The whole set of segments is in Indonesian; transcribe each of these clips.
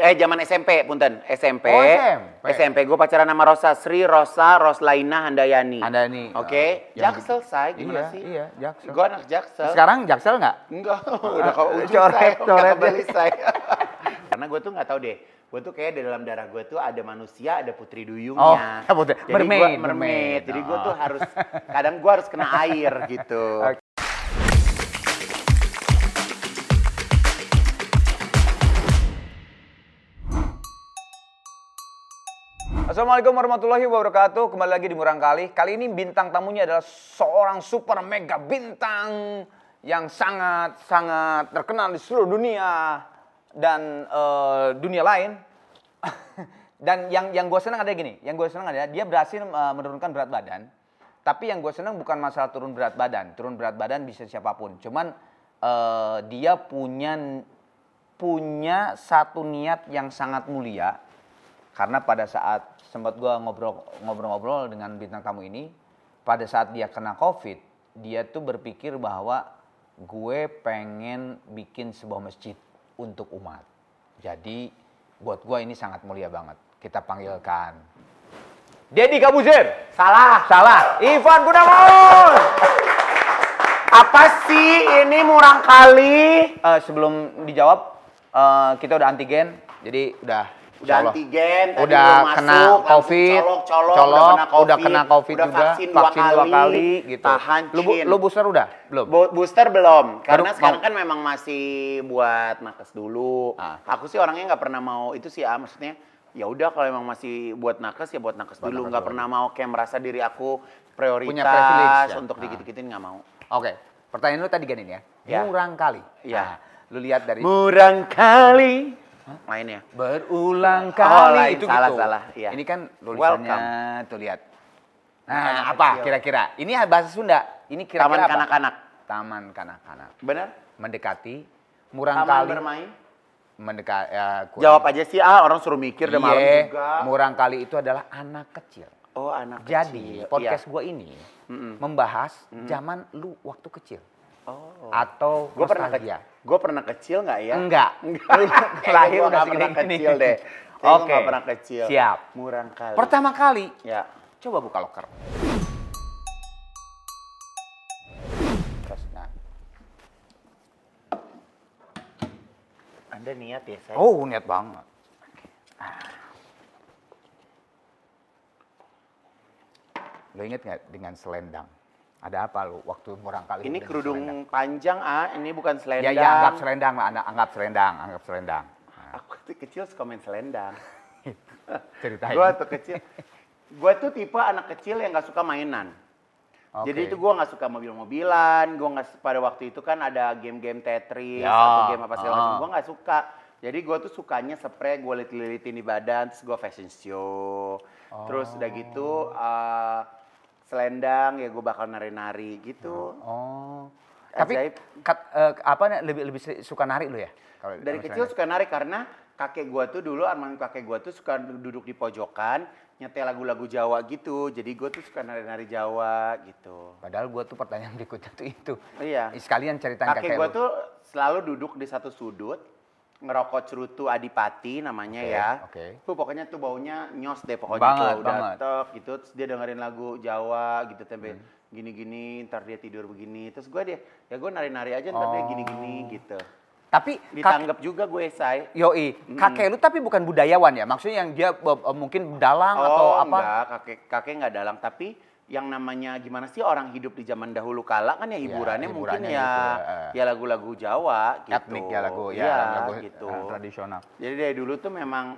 Eh zaman SMP, punten. SMP. Oh, SMP. SMP. Gue pacaran sama Rosa Sri Rosa Roslaina Handayani. Handayani. Oke. Oh, yang- Jaksel, say. Gimana Iya, sih? iya, Jaksel. Gue anak Jaksel. Sekarang Jaksel nggak? Enggak, udah kau ujung Coret, saya, coret. kembali saya. Karena gue tuh nggak tahu deh, gue tuh kayak di dalam darah gue tuh ada manusia, ada putri duyungnya. Oh, putri- Jadi mermaid, gua, mermaid. mermaid. Jadi gue tuh Oh. harus, kadang gue harus kena air gitu. Oke. Assalamualaikum warahmatullahi wabarakatuh. Kembali lagi di Murang Kali. Ini bintang tamunya adalah seorang super mega bintang yang sangat sangat terkenal di seluruh dunia dan eh, dunia lain. dan yang yang gue senang ada gini, yang gue senang ada dia berhasil eh, menurunkan berat badan. Tapi yang gue senang bukan masalah turun berat badan. Turun berat badan bisa siapa pun. Cuman eh, dia punya punya satu niat yang sangat mulia karena pada saat sempat ngobrol ngobrol-ngobrol dengan bintang tamu ini pada saat dia kena covid dia tuh berpikir bahwa gue pengen bikin sebuah masjid untuk umat. Jadi buat gua ini sangat mulia banget. Kita panggilkan Dedi Kabuzir Salah. salah. Ivan Gunawan. Apa sih ini murang kali? Eh, sebelum dijawab eh, kita udah antigen jadi udah Udah antigen, tadi udah masuk, kena covid, colok, colok, colok, udah kena udah COVID, kena covid udah juga, vaksin dua kali, gitu. tahan, Lu, lu booster udah? Belum? Bo- booster belum, karena Baru sekarang mau. kan memang masih buat nakes dulu. Ah. Aku sih orangnya nggak pernah mau itu sih, ah, maksudnya ya udah kalau emang masih buat nakes ya buat nakes Buat dulu, nggak pernah mau kayak merasa diri aku prioritas privilege ya? untuk Ah. dikit-dikitin nggak mau. Oke, pertanyaan lu tadi gini ya, Ya. murang kali. Ya. Nah, lu lihat dari Murang kali, mainnya. berulang Oh, kali lain, itu salah, gitu. salah, iya. Ini kan tulisannya tuh lihat. Nah, Anak apa kira-kira? Ini bahasa Sunda. Ini kira-kira Taman kanak-kanak, Taman kanak-kanak. benar? Mendekati murang Taman kali bermain. mendekat ya, kurang- Jawab aja sih, ah orang suruh mikir udah malam Iya, juga. murang kali itu adalah anak kecil. Oh anak Jadi kecil. podcast Iya. gue ini Mm-mm. membahas zaman lu waktu kecil Oh. atau Gue pernah kecil. Gue pernah kecil nggak ya? Enggak. Enggak. Lahir udah segede pernah gini. kecil deh. Oke. nggak pernah kecil. Siap. Murang kali. Pertama kali, Ya. coba buka loker. Anda niat ya saya? Oh, niat banget. Lo inget nggak dengan selendang? Ada apa lu waktu murang kali? Ini kerudung selendang? panjang ah, ini bukan Ya, selendang. ya, anggap selendang lah, Anda anggap selendang, anggap selendang. Nah, Aku tuh kecil suka main selendang. ceritain. Gue tuh kecil. Gue tuh tipe anak kecil yang nggak suka mainan. Jadi Oke. itu gue nggak suka mobil-mobilan, gue nggak pada waktu itu kan ada game-game Tetris Ya, atau game apa segala macam, ah. gue nggak suka. Jadi gue tuh sukanya spray, gue lilit-lilitin di badan, terus gue fashion show. Terus udah gitu eh, selendang ya gue bakal nari-nari gitu. Oh. Tapi kat- eh, apa lebih lebih suka nari lu ya? Kalau Dari kecil selendang? suka nari karena kakek gue tuh dulu, almarhum kakek gue tuh suka duduk di pojokan, nyetel lagu-lagu Jawa gitu. Jadi gue tuh suka nari-nari Jawa gitu. Padahal gua tuh pertanyaan berikutnya tuh itu. Iya. Sekalian ceritain kakek kakek gue lu. tuh selalu duduk di satu sudut ngerokok cerutu adipati namanya Oke, ya. oke. Tuh pokoknya tuh baunya nyos deh pokoknya Banget, tuh udah banget. tek gitu terus dia dengerin lagu Jawa gitu tempe Hmm. gini-gini ntar dia tidur begini terus gue dia ya gue nari-nari aja ntar dia Oh. gini-gini gitu. Tapi kak, Ditanggap juga gue say. yoi, kakek lu tapi bukan budayawan ya? Maksudnya yang dia eh, mungkin dalang atau oh apa? enggak kakek kakek nggak dalang tapi yang namanya gimana sih orang hidup di zaman dahulu kala kan ya hiburannya, mungkin hiburannya ya gitu, eh. ya lagu-lagu Jawa gitu. Etnik ya lagu, ya Iya, lagu gitu. tradisional. Jadi dari dulu tuh memang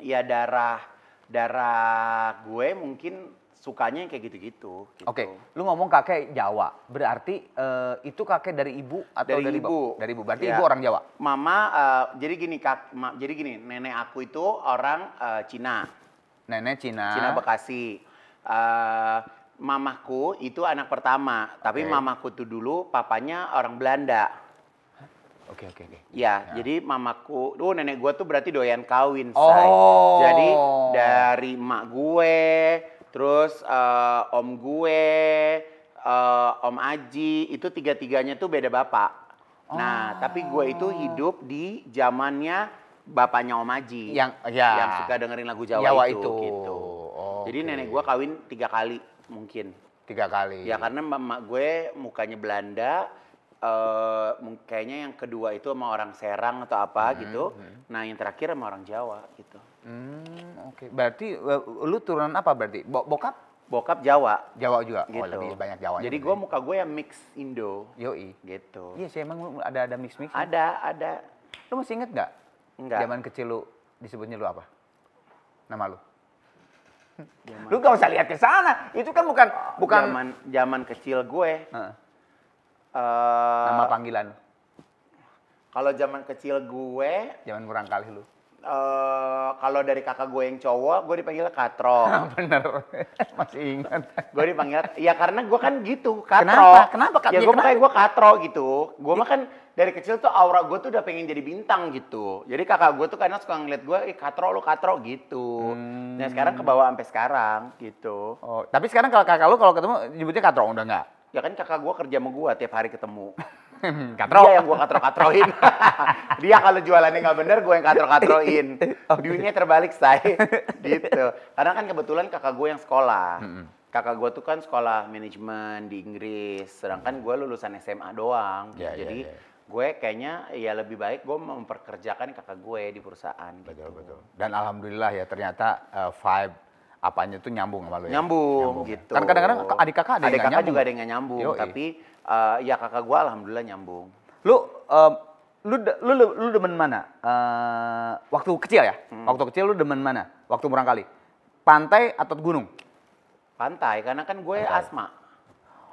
ya darah darah gue mungkin sukanya yang kayak gitu-gitu. gitu. Oke, lu ngomong kakek Jawa, berarti eh, itu kakek dari ibu atau Dari dari, ibu. Dari ibu, berarti Iya. ibu orang Jawa. Mama eh, jadi gini kak, ma- jadi gini nenek aku itu orang eh, Cina, Nenek Cina. Cina Bekasi. Eh, mamaku itu anak pertama, tapi mamaku tuh dulu papanya orang Belanda. Oke, oke, oke. Ya, jadi mamaku, oh nenek gue tuh berarti doyan kawin, say. Oh. Jadi dari emak gue, terus eh, om gue, eh, om Aji, itu tiga-tiganya tuh beda bapak. Nah, tapi gue itu hidup di zamannya bapaknya Om Aji. Yang- ya. Yang suka dengerin lagu Jawa, Jawa itu, itu. gitu. Oh, Jadi nenek gua kawin tiga kali mungkin. Tiga kali. Ya karena mama gue mukanya Belanda, eh mung- kayaknya yang kedua itu sama orang Serang atau apa gitu. Nah yang terakhir sama orang Jawa gitu. Hmm, oke. Berarti eh, lu turunan apa berarti? Bo- bokap Bokap Jawa Jawa juga. gitu. Oh, lebih banyak Jawa. Jadi gue muka gue yang mix Indo Yoi. gitu. Iya sih emang ada ada mix mix. Ada, ada. Lu masih inget nggak? Enggak. Zaman kecil lu disebutnya lu apa? Nama lu? Lu gak usah lihat ke sana. Itu kan bukan bukan zaman zaman kecil gue. Heeh, eh, nama panggilan. Kalau zaman kecil gue, Zaman kurang kali lu. Eh kalau dari kakak gue yang cowok, gue dipanggil Katro. Bener. masih ingat. gue dipanggil, ya karena gue kan gitu, Katro. Kenapa? Kenapa, Kak? Ya Ya, gue makanya gue Katro gitu. Gue mah kan dari kecil tuh aura gue tuh udah pengen jadi bintang gitu. Jadi kakak gue tuh kadang suka ngeliat gue, eh Katro lu Katro gitu. Hmm. Nah sekarang ke bawah sampai sekarang gitu. Oh, tapi sekarang kalau kakak lu kalau ketemu nyebutnya katrong udah enggak? Ya kan kakak gue kerja sama gue tiap hari ketemu. Katro. Dia yang gue katro-katroin. Dia kalau jualannya nggak bener, gue yang katro-katroin. Dunia terbalik, say. gitu. Karena kan kebetulan kakak gue yang sekolah. Kakak gue tuh kan sekolah manajemen di Inggris. Sedangkan gue lulusan SMA doang. gitu. Ya, ya, Jadi ya. gue kayaknya ya lebih baik gue memperkerjakan kakak gue di perusahaan. Betul betul. Dan alhamdulillah ya ternyata eh, vibe apanya tuh nyambung sama lu ya. Nyambung, ya. gitu. Kan kadang-kadang adik kakak ada Adik yang kakak nyambung. juga ada yang nyambung. Yoi. Tapi eh, ya kakak gue alhamdulillah nyambung. Lu em, lu lu lu, lu demen mana? Eh, waktu kecil ya? Hmm. Waktu kecil lu demen mana? Waktu murang kali. Pantai atau gunung? Pantai, karena kan gue asma.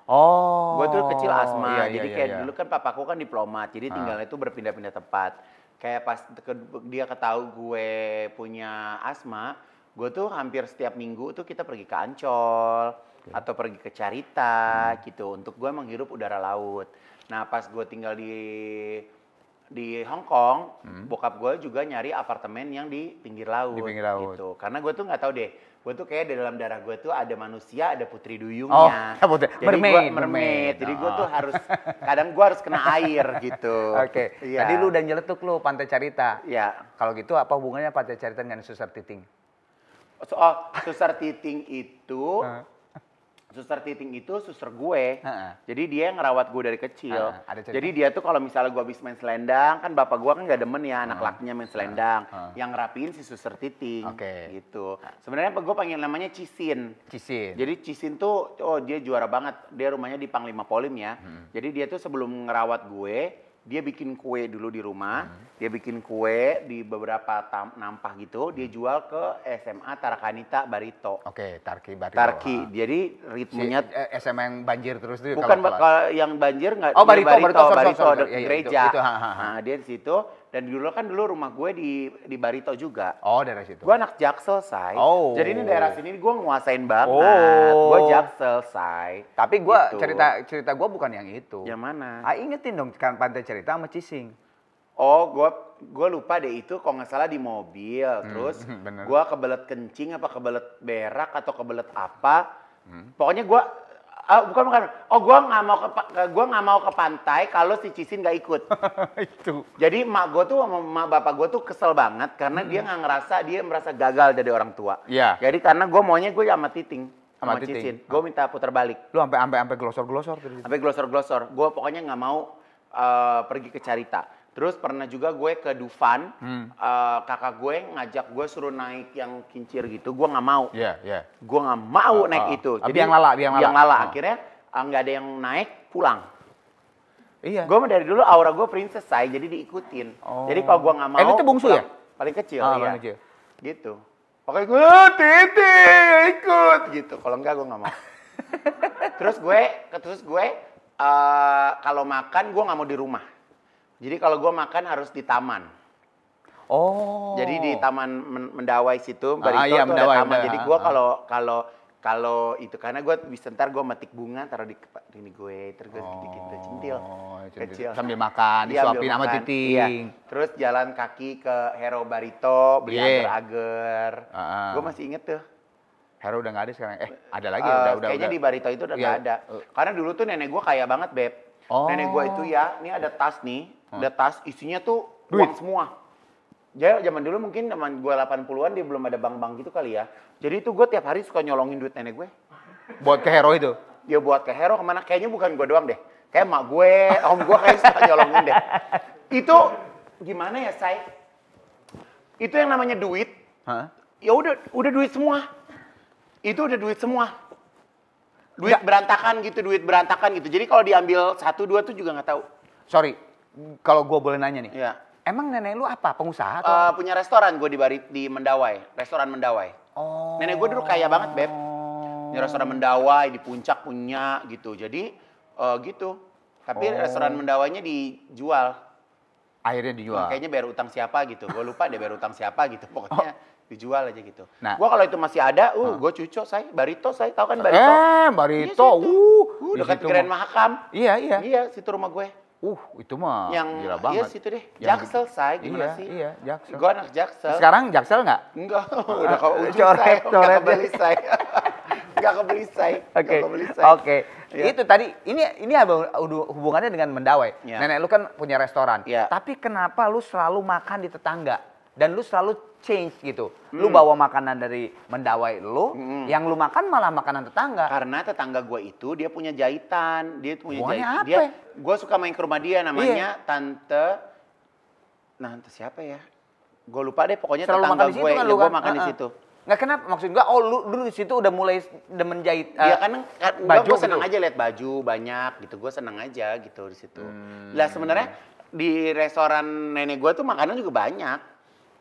Oh. Gue tuh kecil asma, iya, jadi iya, kayak iya. dulu kan papaku kan diplomat, jadi tinggalnya itu berpindah-pindah tempat. Kayak pas ke- dia ketahui gue punya asma, gue tuh hampir setiap minggu tuh kita pergi ke Ancol atau pergi ke Carita Hmm. gitu untuk gue menghirup udara laut. Nah pas gue tinggal di di Hong Kong, bokap gue juga nyari apartemen yang di pinggir laut. Hmm. Di pinggir laut. Gitu. Karena gue tuh nggak tahu deh, gue tuh kayak di dalam darah gue tuh ada manusia, ada putri Oh, duyungnya. putri. Jadi gua Mermaid, mermaid. mermaid. Jadi gue tuh Oh. harus kadang gue harus kena air gitu. Oke. Iya. Tadi lu udah nyeletuk lu Pantai Carita. Ya. Kalau gitu apa hubungannya Pantai Carita dengan Susar Titing? So, oh, suster titing itu. Suster titing itu suster gue. Heeh. Jadi dia yang ngerawat gue dari kecil. Ada cerita? Jadi dia tuh kalau misalnya gue habis main selendang, kan bapak gue kan gak demen ya anak lakinya main selendang. Heeh. Yang ngerapiin si suster titing. Oke. Gitu. Sebenarnya gue panggil namanya Cisin. Cisin. Jadi Cisin tuh, oh dia juara banget. Dia rumahnya di Panglima Polim ya. Hmm. Jadi dia tuh sebelum ngerawat gue, dia bikin kue dulu di rumah. Hmm. Dia bikin kue di beberapa tam- nampah gitu. Dia jual ke SMA Tarakanita Barito. Oke, Tarki Barito. Tarki. Ah. Jadi Si, ritmenya eh, SMA yang banjir terus itu bukan kalau- kalau yang banjir nggak Oh, di Barito, Barito, Barito, ha, ha. Nah, dia di situ dan dulu kan dulu rumah gue di di Barito juga. Oh, dari situ. Gue anak Jaksel, say. Oh. Jadi ini daerah sini gue nguasain banget. Oh. Gue Jaksel, say. Tapi gua Gitu. cerita cerita gua bukan yang itu. Yang mana? Ah, ingetin dong kan Pantai Cerita sama Cising. Oh, gue gue lupa deh itu kalau nggak salah di mobil. Terus bener. gue kebelet kencing apa kebelet berak atau kebelet apa. Hmm. Pokoknya gue ah, bukan bukan. Oh, gue nggak mau ke gua nggak mau ke pantai kalau si Cisin nggak ikut. itu. Jadi emak gue tuh sama emak bapak gue tuh kesel banget karena dia nggak ngerasa dia merasa gagal jadi orang tua. Hmm. Iya. Jadi karena gue maunya gue sama Titing, Sama sama, Titing. Cisin. Gue minta putar balik. Lu sampai sampai sampai glosor-glosor terus. Sampai glosor-glosor. Gue pokoknya nggak mau eh, pergi ke Carita. Terus pernah juga gue ke Dufan, Hmm. eh, kakak gue ngajak gue suruh naik yang kincir gitu. Gue nggak mau. Iya, iya. Gue nggak mau Ah, naik ah. itu. Ah, biang lala, biang lala. Ah. Akhirnya eh, nggak ada yang naik, pulang. Iya. Gue dari dulu aura gue princess say, jadi diikutin. Oh. Jadi kalau gue nggak mau, Eh, tuh bungsu pulang. ya? Paling kecil, Ah, iya. paling kecil. Gitu. Pokoknya gue, "Ah, titi ikut gitu. Kalau enggak gue nggak mau. terus gue, terus gue eh, kalau makan gue nggak mau di rumah. Jadi kalau gue makan harus di taman. Oh. Jadi di taman Men- Mendawai situ, Ah, Barito iya, tuh Mendawai, ada taman. Mendawai, Jadi ah, gue ah. kalau kalau kalau itu karena gue bisa ntar gue metik bunga taruh di ini gue terus gue gitu centil Oh, centil. kecil Sambil makan, Iya, disuapin sama titing. Iya. terus jalan kaki ke Hero Barito beli Iya. agar-agar Ah, ah. gue masih inget tuh Hero udah nggak ada sekarang. Eh, ada lagi Eh, udah udah. kayaknya udah. di Barito itu udah Iya. nggak ada Eh. karena dulu tuh nenek gue kaya banget beb Oh. nenek gue itu ya ini ada tas nih ada tas isinya tuh Duit? uang semua Jadi zaman dulu mungkin zaman gue 80-an dia belum ada bank-bank gitu kali ya. Jadi itu gue tiap hari suka nyolongin duit nenek gue. Buat ke hero itu. Dia buat ke hero ke mana? Kayaknya bukan gue doang deh. Kayak mak gue, om gue kayak suka nyolongin deh. Itu gimana ya, say? Itu yang namanya duit. Hah? Ya udah, udah duit semua. Itu udah duit semua. Duit berantakan gitu, duit berantakan gitu. Jadi kalau diambil satu dua tuh juga nggak tahu. Sorry, kalau gue boleh nanya nih. Iya. Emang nenek lu apa? Pengusaha atau? Eh, punya restoran gue di Bari, di Mendawai, restoran Mendawai. oh. Nenek gue dulu kaya banget, Beb. Punya restoran Mendawai di puncak punya gitu. Jadi eh, gitu. Tapi Oh. restoran Mendawainya dijual. Akhirnya dijual. Kayaknya bayar utang siapa gitu. Gue lupa dia bayar utang siapa gitu. Pokoknya dijual aja gitu. Nah. Gue kalau itu masih ada, uh, gue cucok saya. Barito saya, tahu kan Barito? Eh, Iya, Barito. situ. uh, Uh, dekat Grand mah. Mahakam. Iya, iya. Iya, situ rumah gue. Uh, itu mah yang gila iya banget. situ deh. Yang- Jaksel saya gimana iya, sih? Iya, Jaksel. Gue anak Jaksel. Sekarang Jaksel nggak? Enggak, udah ke ujung Coret, saya, coret. enggak kebeli saya. Enggak kebeli saya, Oke. Oke. Iya. Itu tadi ini ini hubungannya dengan mendawai. Iya. Nenek lu kan punya restoran. Iya. Tapi kenapa lu selalu makan di tetangga? Dan lu selalu change gitu. Lu Hmm. bawa makanan dari mendawai lu, yang lu makan malah makanan tetangga. Karena tetangga gue itu dia punya jahitan, dia punya jahitan. apa Dia, ya? gue suka main ke rumah dia namanya Iya. tante, nah tante siapa ya? Gue lupa deh, pokoknya Selalu tetangga makan di situ gue, kan ya lu gue kan? makan di Heeh. situ. Nggak kenapa maksud gua oh lu dulu di situ udah mulai demen jahit Iya eh, kan, kan baju gue senang gitu. aja lihat baju banyak gitu, gue senang aja gitu di situ. Hmm. Lah sebenarnya di restoran nenek gue tuh makanan juga banyak.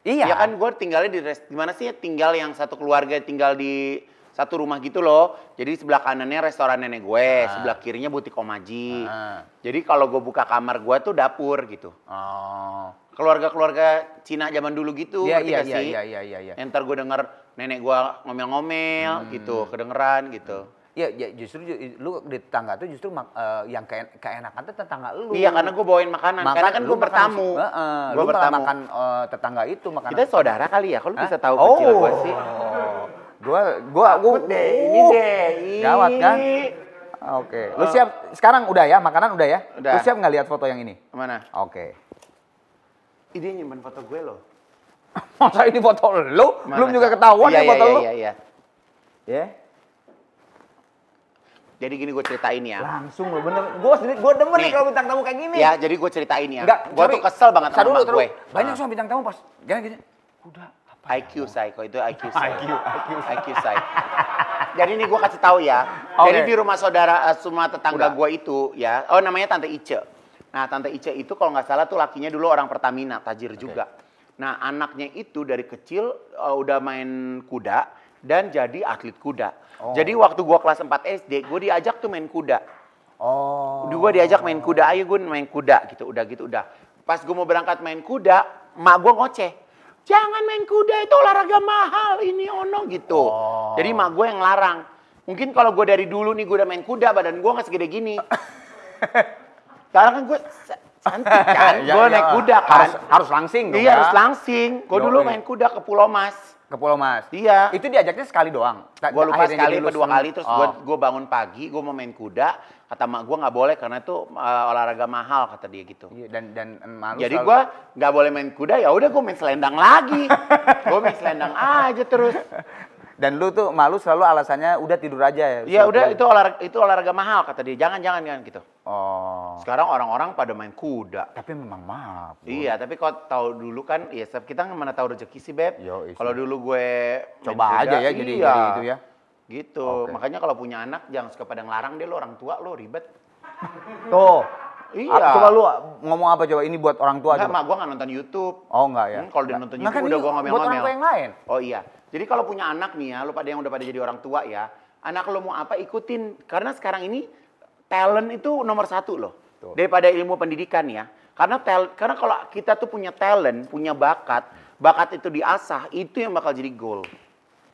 Iya. Ya kan gue tinggalnya di res, gimana sih tinggal yang satu keluarga tinggal di satu rumah gitu loh. Jadi sebelah kanannya restoran nenek gue, sebelah kirinya butik Omaji. Ah. Jadi kalau gue buka kamar gue tuh dapur gitu. Oh. Keluarga-keluarga Cina zaman dulu gitu, Iya ngerti iya gak iya sih? iya iya iya. iya. Ntar gue denger nenek gue ngomel-ngomel Hmm. gitu, kedengeran gitu. Ya, ya justru ju- lu di tetangga tuh justru mak- eh, yang keen- keenakan tuh tetangga lu. Iya karena gue bawain makanan, karena kan gue makan bertamu. Gue lu malah bertamu. makan eh, tetangga itu makanan. Kita saudara kali ya, kalau Hah? bisa tahu oh. kecil gue sih. Gua gua Takut gua- deh, ini uh, deh. Gawat kan? Oke. Lu siap sekarang udah ya, makanan udah ya? Udah. Lu siap nggak lihat foto yang ini? Mana? Oke. Ini dia nyimpan foto gue loh. Masa ini foto lu? Mana? Belum juga ketahuan iya, ya foto iya, lu? Iya, iya, Ya. Jadi gini gue ceritain ya. Langsung lu bener. Sendiri gua demen nih Nih. kalau bintang tamu kayak gini. Ya, jadi gue ceritain ya. Enggak, gue tuh kesel banget sama dulu, gue. Banyak sama bintang tamu pas gini gini. Udah apa? IQ kok itu IQ say. IQ, IQ. IQ say. Jadi ini gue kasih tahu ya. Oke. Jadi di rumah saudara eh, semua tetangga gue itu ya. Oh namanya Tante Ice. Nah Tante Ice itu kalau nggak salah tuh lakinya dulu orang Pertamina, tajir juga. Nah anaknya itu dari kecil eh, udah main kuda dan jadi atlet kuda. Oh. Jadi waktu gue kelas 4 SD, gue diajak tuh main kuda. Oh. Gue diajak main kuda, ayo gue main kuda gitu, udah gitu udah. Pas gue mau berangkat main kuda, mak gue ngoceh. Jangan main kuda itu olahraga mahal ini ono gitu. Oh. Jadi mak gue yang larang. Mungkin kalau gue dari dulu nih gue udah main kuda, badan gue nggak segede gini. Sekarang kan gue sa- cantik kan, Ya, gue ya. naik kuda kan. Harus, harus langsing dong Iya ya. harus langsing. Gue dulu main kuda ke Pulau Mas. Ke Pulau Mas. Iya. Itu diajaknya sekali doang. Gue lupa akhirnya sekali jadi lu apa dua kali terus Oh. gue bangun pagi gue mau main kuda kata mak gue nggak boleh karena itu uh, olahraga mahal kata dia gitu. Iya, dan dan malu Jadi gue nggak boleh main kuda ya udah gue main selendang lagi. gue main selendang aja terus. dan lu tuh malu selalu alasannya udah tidur aja ya. Ya Selalu udah itu olahraga itu olahraga mahal kata dia. Jangan jangan jangan gitu. Oh. Sekarang orang-orang pada main kuda. Tapi memang maaf. Bro. Iya, tapi kalau tahu dulu kan, ya kita mana tahu rezeki sih beb. Kalau dulu gue Coba kuda, aja ya jadi iya. jadi itu ya. Gitu. Oke. Makanya kalau punya anak jangan suka pada ngelarang dia lo orang tua lo ribet. Tuh. Iya. Coba lu ngomong apa coba ini buat orang tua Enggak, mak gue nggak nonton YouTube. Oh enggak ya. Hmm, kalau dia nonton Nah, YouTube kan udah gua Buat orang ngomel-ngomel. tua yang lain. Oh iya. Jadi kalau punya anak nih ya, lo pada yang udah pada jadi orang tua ya, anak lo mau apa ikutin. Karena sekarang ini talent itu nomor satu loh. Betul. Daripada ilmu pendidikan ya. Karena tel, karena kalau kita tuh punya talent, punya bakat, bakat itu diasah, itu yang bakal jadi goal.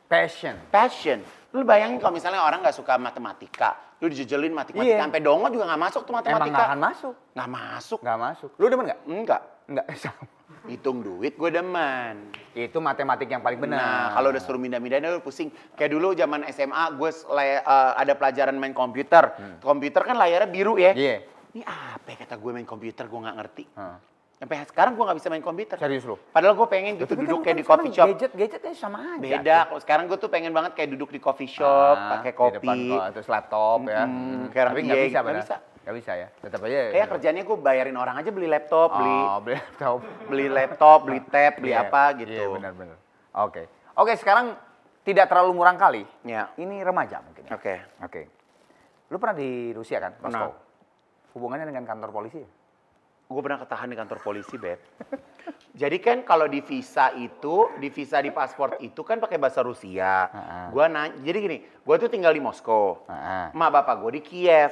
Passion. Passion. Lu bayangin kalau misalnya orang nggak suka matematika, lu dijejelin matematika, Iya. sampai dongo juga nggak masuk tuh Emang matematika. nggak akan masuk. Nggak masuk. Nggak masuk. Lu demen nggak? Enggak. Enggak. Sama. Hitung duit gue demen. Itu matematik yang paling benar. Nah, kalau udah suruh mindah-mindahin lu pusing. Kayak dulu zaman SMA gue eh, ada pelajaran main komputer. Komputer kan layarnya biru ya. Iya. Ini apa ya kata gue main komputer gue nggak ngerti. Hah. Sampai sekarang gue nggak bisa main komputer. Serius lu? Padahal gue pengen gitu Tapi duduk kan kayak di coffee shop. Gadget, gadgetnya sama aja. Beda. Kalau sekarang gue tuh pengen banget kayak duduk di coffee shop, Ah, pakai di kopi. depan, oh, terus laptop ya. Mm, Mm, kayak orang Tapi nggak iya, bisa, nggak padahal. bisa. Nggak bisa ya. Tetap aja. Kayak kerjanya gue bayarin orang aja beli laptop, beli Oh, beli laptop. beli laptop, beli tab, beli Iya, apa gitu. Iya, benar-benar. Oke. Oke, sekarang tidak terlalu murang kali. Ya. Ini remaja mungkin. ya? Oke. Oke. Lu pernah di Rusia kan. Moskow? Hubungannya dengan kantor polisi? Gue pernah ketahan di kantor polisi, Beb. Jadi kan kalau di visa itu, di visa di paspor itu kan pakai bahasa Rusia. Ha-ha. Gua nanya, jadi gini, gue tuh tinggal di Moskow. Heeh. Mak bapak gue di Kiev.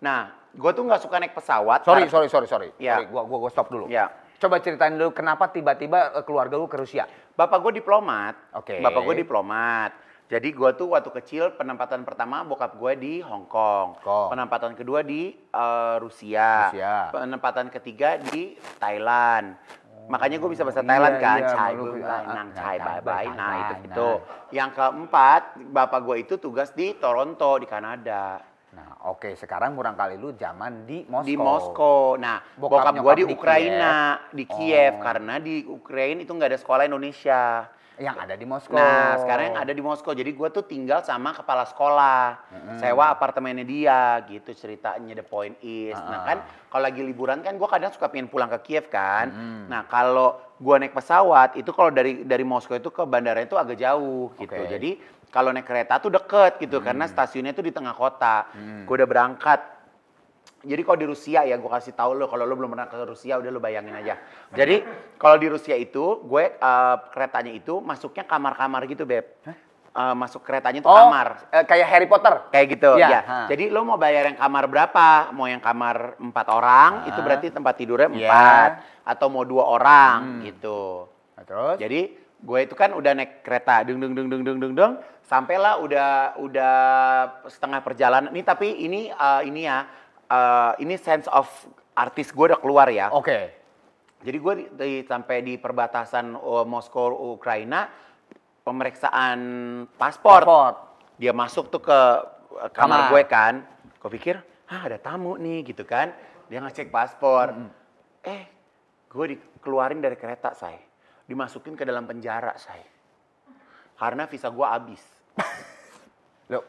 Nah, gue tuh nggak suka naik pesawat. Sorry, sorry, sorry, sorry. Ya. Sorry, gua, gua, gua stop dulu. Ya. Coba ceritain dulu kenapa tiba-tiba eh, keluarga lu ke Rusia. Bapak gue diplomat. Oke. Bapak gue diplomat. Jadi gue tuh waktu kecil penempatan pertama bokap gue di Hong Kong. Kong. Penempatan kedua di eh, Rusia. Rusia. Penempatan ketiga di Thailand. Makanya gue bisa bahasa iya, Thailand kan, iya, Chai, lu- bye, ah, nang, ah, Chai, ah, bye, bye, nah itu nah. itu. Yang keempat, bapak gue itu tugas di Toronto di Kanada, oke, sekarang murang kali lu zaman di Moskow. di Moskow. Nah, Bokap bokap, gue nyokap di di Ukraina, di Kiev, Oh. karena di Ukraina itu nggak ada sekolah Indonesia. Yang ada di Moskow. Nah, sekarang yang ada di Moskow. Jadi gue tuh tinggal sama kepala sekolah. Sewa apartemennya dia, gitu ceritanya. The point is. Nah kan, kalau lagi liburan kan gue kadang suka pengen pulang ke Kiev kan. Nah kalau gue naik pesawat, itu kalau dari dari Moskow itu ke bandara itu agak jauh gitu. Oke. Jadi kalau naik kereta tuh deket gitu. Karena stasiunnya tuh di tengah kota. Gue udah berangkat jadi kalau di Rusia ya gue kasih tahu lo kalau lo belum pernah ke Rusia udah lo bayangin aja. Jadi kalau di Rusia itu gue eh, keretanya itu masuknya kamar-kamar gitu beb. Eh, masuk keretanya itu Oh, kamar eh, kayak Harry Potter. kayak gitu Iya, ya. ha. Jadi lo mau bayar yang kamar berapa? Mau yang kamar empat orang Ha. itu berarti tempat tidurnya Iya. empat atau mau dua orang gitu. Nah, terus? Jadi gue itu kan udah naik kereta, deng deng deng deng deng deng deng, sampailah udah udah setengah perjalanan. Ini tapi ini eh, ini ya, eh, ini sense of artis gue udah keluar ya. Oke. Jadi gue di, di- sampai di perbatasan uh, Moskow Ukraina pemeriksaan paspor. Paspor. Dia masuk tuh ke uh, kamar Kamar. gue kan. Gue pikir, ah ada tamu nih gitu kan. Dia ngecek paspor. Eh, gue dikeluarin dari kereta saya. Dimasukin ke dalam penjara saya. Karena visa gue habis. Lo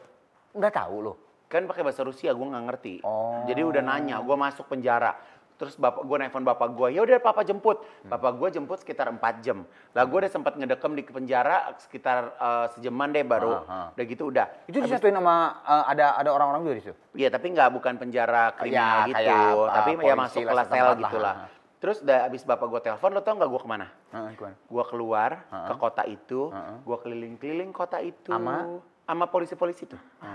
nggak tahu lo. Kan pakai bahasa Rusia, gue nggak ngerti. Oh. Jadi udah nanya, gue masuk penjara. Terus bapak gue nelfon bapak gue, ya udah papa jemput. Bapak gue jemput sekitar 4 jam. Lah gue udah sempat ngedekem di penjara sekitar eh, sejaman deh baru. Ah, ah. Udah gitu udah. Itu disatuin sama eh, ada ada orang-orang juga di situ. Iya tapi nggak bukan penjara kriminal Ya, gitu. kayak, uh, tapi ya polisi masuk kelas sel setempat gitu lah. lah. Terus udah abis bapak gue telepon, lo tau gak gue ke mana? Uh, gue keluar uh, uh, ke kota itu, uh, gue keliling-keliling kota itu. Ama? Ama polisi-polisi itu. Uh.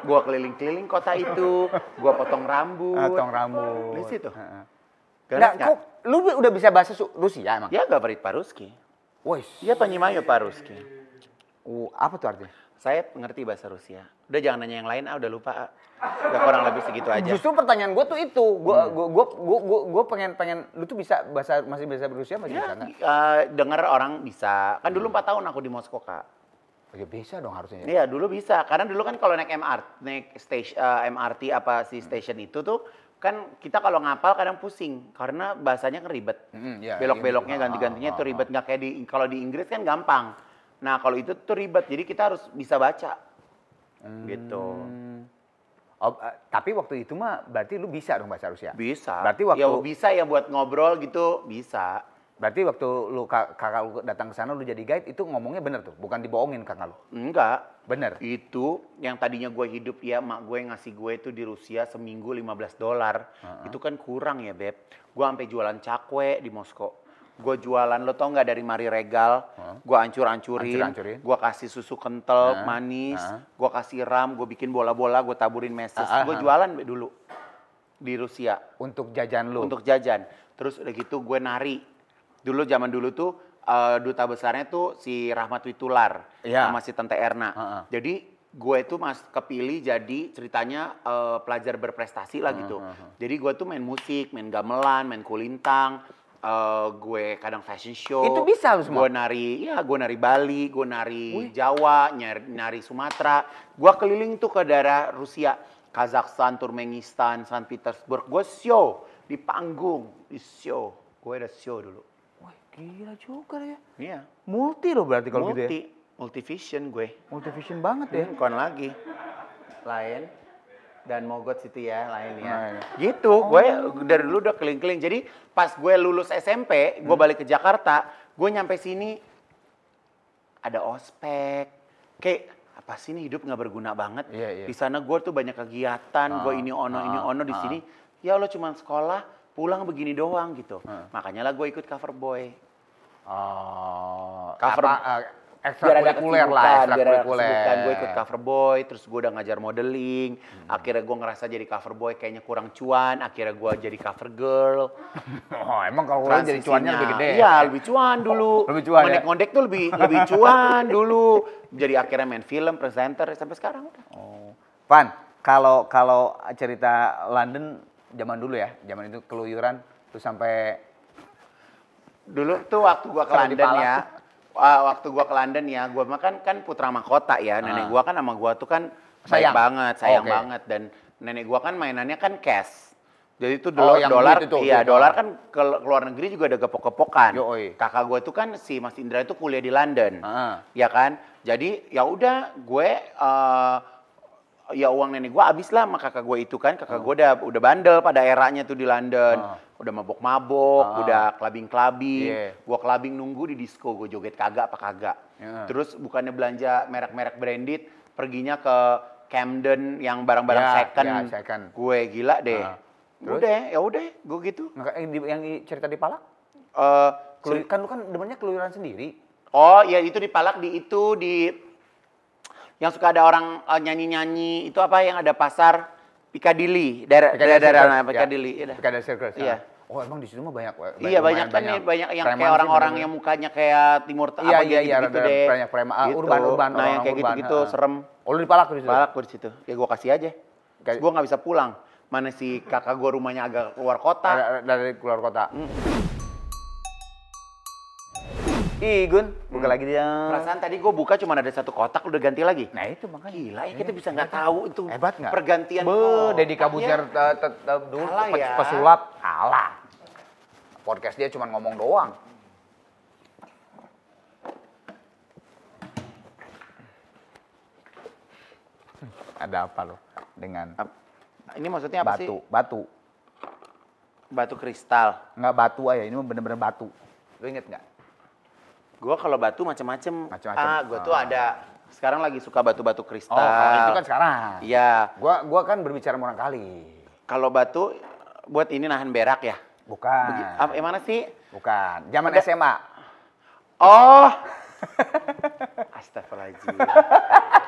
gue keliling-keliling kota itu, gue potong rambut. Ah, potong rambut. Di situ. Uh, nah, kok, lu udah bisa bahasa Rusia emang? Ya, gak parit paruski. Woi. Iya, Panyimayo paruski. Uh, apa tuh artinya? Saya ngerti bahasa Rusia. Udah jangan nanya yang lain, ah udah lupa. ah. Udah kurang lebih segitu aja. Justru pertanyaan gue tuh itu, gue gue gue gue gue pengen pengen lu tuh bisa bahasa masih bisa Rusia masih bisa Ya, nggak? eh, dengar orang bisa. Kan dulu 4 tahun aku di Moskow, Kak. Oh, ya bisa dong harusnya. ya. Iya, dulu bisa. Karena dulu kan kalau naik MRT, naik station, MRT apa si station itu tuh kan kita kalau ngapal kadang pusing karena bahasanya kan ribet. Mm, iya, Belok-beloknya iya. ganti-gantinya Ah, itu ah, ribet nggak kayak di kalau di Inggris kan gampang. Nah, kalau itu tuh ribet. Jadi kita harus bisa baca. Gitu. Hmm. Oh, eh, tapi waktu itu mah berarti lu bisa dong bahasa Rusia. Bisa. Berarti waktu ya bisa ya buat ngobrol gitu, bisa. berarti waktu lu ka- kakak lu datang ke sana lu jadi guide itu ngomongnya bener tuh, bukan dibohongin kakak lu. Enggak. Bener. Itu yang tadinya gue hidup ya, mak gue ngasih gue itu di Rusia seminggu 15 dolar. Itu kan kurang ya, Beb. Gue sampai jualan cakwe di Moskow. Gue jualan, lo tau nggak dari Mari Regal, gue hancur-hancurin, Hancur-hancurin. gue kasih susu kental, Hah? manis, Hah? gue kasih ram, gue bikin bola-bola, gue taburin meses. Ah, ah, Gue ah. jualan dulu di Rusia Untuk jajan lu. untuk jajan. Terus udah gitu gue nari. Dulu zaman dulu tuh eh, duta besarnya tuh si Rahmat Witular Iya. sama si Tante Erna. Heeh. Jadi gue tuh mas kepilih jadi ceritanya eh, pelajar berprestasi lah gitu. Jadi gue tuh main musik, main gamelan, main kulintang. Eh, gue kadang fashion show. Itu bisa semua? Gue nari, ya gue nari Bali, gue nari Jawa, nyari, nari Sumatera. Gue keliling tuh ke daerah Rusia, Kazakhstan, Turkmenistan, Saint Petersburg. Gue show di panggung, di show. Gue ada show dulu. Wah, gila juga ya. Iya. Multi loh berarti kalau gitu ya. Multi, multivision gue. Multivision banget ya. Hmm, kon lagi. Lain. Dan Mogot situ ya, lain ya. Nah, ya. Gitu, gue dari dulu udah keliling-keliling. Jadi pas gue lulus SMP, gue Hmm. balik ke Jakarta, gue nyampe sini ada ospek. Kayak apa sih ini hidup nggak berguna banget. Iya, iya. Di sana gue tuh banyak kegiatan, gue Ah, ini ono ini ah, ono di ah. sini. Ya Allah cuman sekolah, pulang begini doang gitu. Ah. Makanya lah gue ikut cover boy. Oh, Cover- apa, ada ekstrakurikuler lah, kesibukan, biar ada ekstrakurikuler. Gue ikut cover boy, terus gue udah ngajar modeling. Hmm. Akhirnya gue ngerasa jadi cover boy kayaknya kurang cuan. Akhirnya gue jadi cover girl. Oh, emang kalau lu jadi cuannya lebih gede. Iya, lebih cuan dulu. Lebih cuan ya? Ngondek-ngondek tuh lebih lebih cuan dulu. Jadi akhirnya main film, presenter sampai sekarang udah. Oh. Pan, kalau kalau cerita London zaman dulu ya, zaman itu keluyuran tuh sampai Dulu tuh waktu gua ke London ya, ah, waktu gua ke London ya, gua makan kan putra mahkota ya. Nenek Ah. gua kan sama gua tuh kan baik Sayang. banget, sayang Oke. banget dan nenek gua kan mainannya kan cash. Jadi itu Oh, dolar, yang dolar, itu, iya duit dolar kan ke luar negeri juga ada gepok-gepokan. Kakak gua tuh kan si Mas Indra itu kuliah di London, Ah. ya kan. Jadi ya udah gue eh, ya uang nenek gua habis lah sama kakak gue itu kan. Kakak gua udah udah bandel pada eranya tuh di London. Ah. Udah mabok-mabok, Ah. udah kelabing-kelabing. Iya. Gua kelabing nunggu di disco, gue joget kagak apa kagak. Ya. Terus bukannya belanja merek-merek branded, perginya ke Camden yang barang-barang Ya, second. ya, second. Gue gila deh. Ah. Terus? Udah, ya udah, gue gitu. yang, di, yang di- cerita di Palak? Eh, Keluy- kan lu kan demennya keluyuran sendiri. oh, ya itu di Palak di itu di yang suka ada orang eh, nyanyi-nyanyi itu apa yang ada pasar Piccadilly, daerah daerah, daerah Circus, ya. Piccadilly. iya. Piccadilly Circus. Iya. ah. Oh, emang di situ mah banyak. Iya banyak kan nih, banyak yang kayak orang-orang yang mukanya kayak timur Iya, apa iya, iya, gitu deh. banyak preman, ah, urban, urban, Nah, yang kayak gitu-gitu ah. serem. Oh, lu di Palak tuh di situ? Balak gue di situ. Ya gue kasih aja. Gue nggak bisa pulang. Mana si kakak gue rumahnya agak keluar kota. Dari, dari keluar kota. Ih, Gun, buka lagi dia. Perasaan tadi gue buka cuma ada satu kotak udah ganti lagi. Nah, itu makanya. Gila ya kita bisa nggak tahu itu. Hebat nggak? Pergantian Be, kotak Deddy ya. Te- te- dulu ya. pesulap kalah. Podcast dia cuma ngomong doang. Ada apa lo dengan Ap- Ini maksudnya apa batu? sih? Batu. Batu kristal. Nggak batu aja, ini bener-bener batu. Lo inget nggak? Gue kalau batu macem-macem. Macem-macem. Ah, gue tuh Ah. ada. Sekarang lagi suka batu-batu Oh, kristal. kalau itu kan sekarang. Iya. Gua gua kan berbicara orang kali. Kalau batu buat ini nahan berak ya. Bukan. Begi- apa, yang mana sih? Bukan. Zaman Ada- SMA. Oh. Astagfirullahaladzim.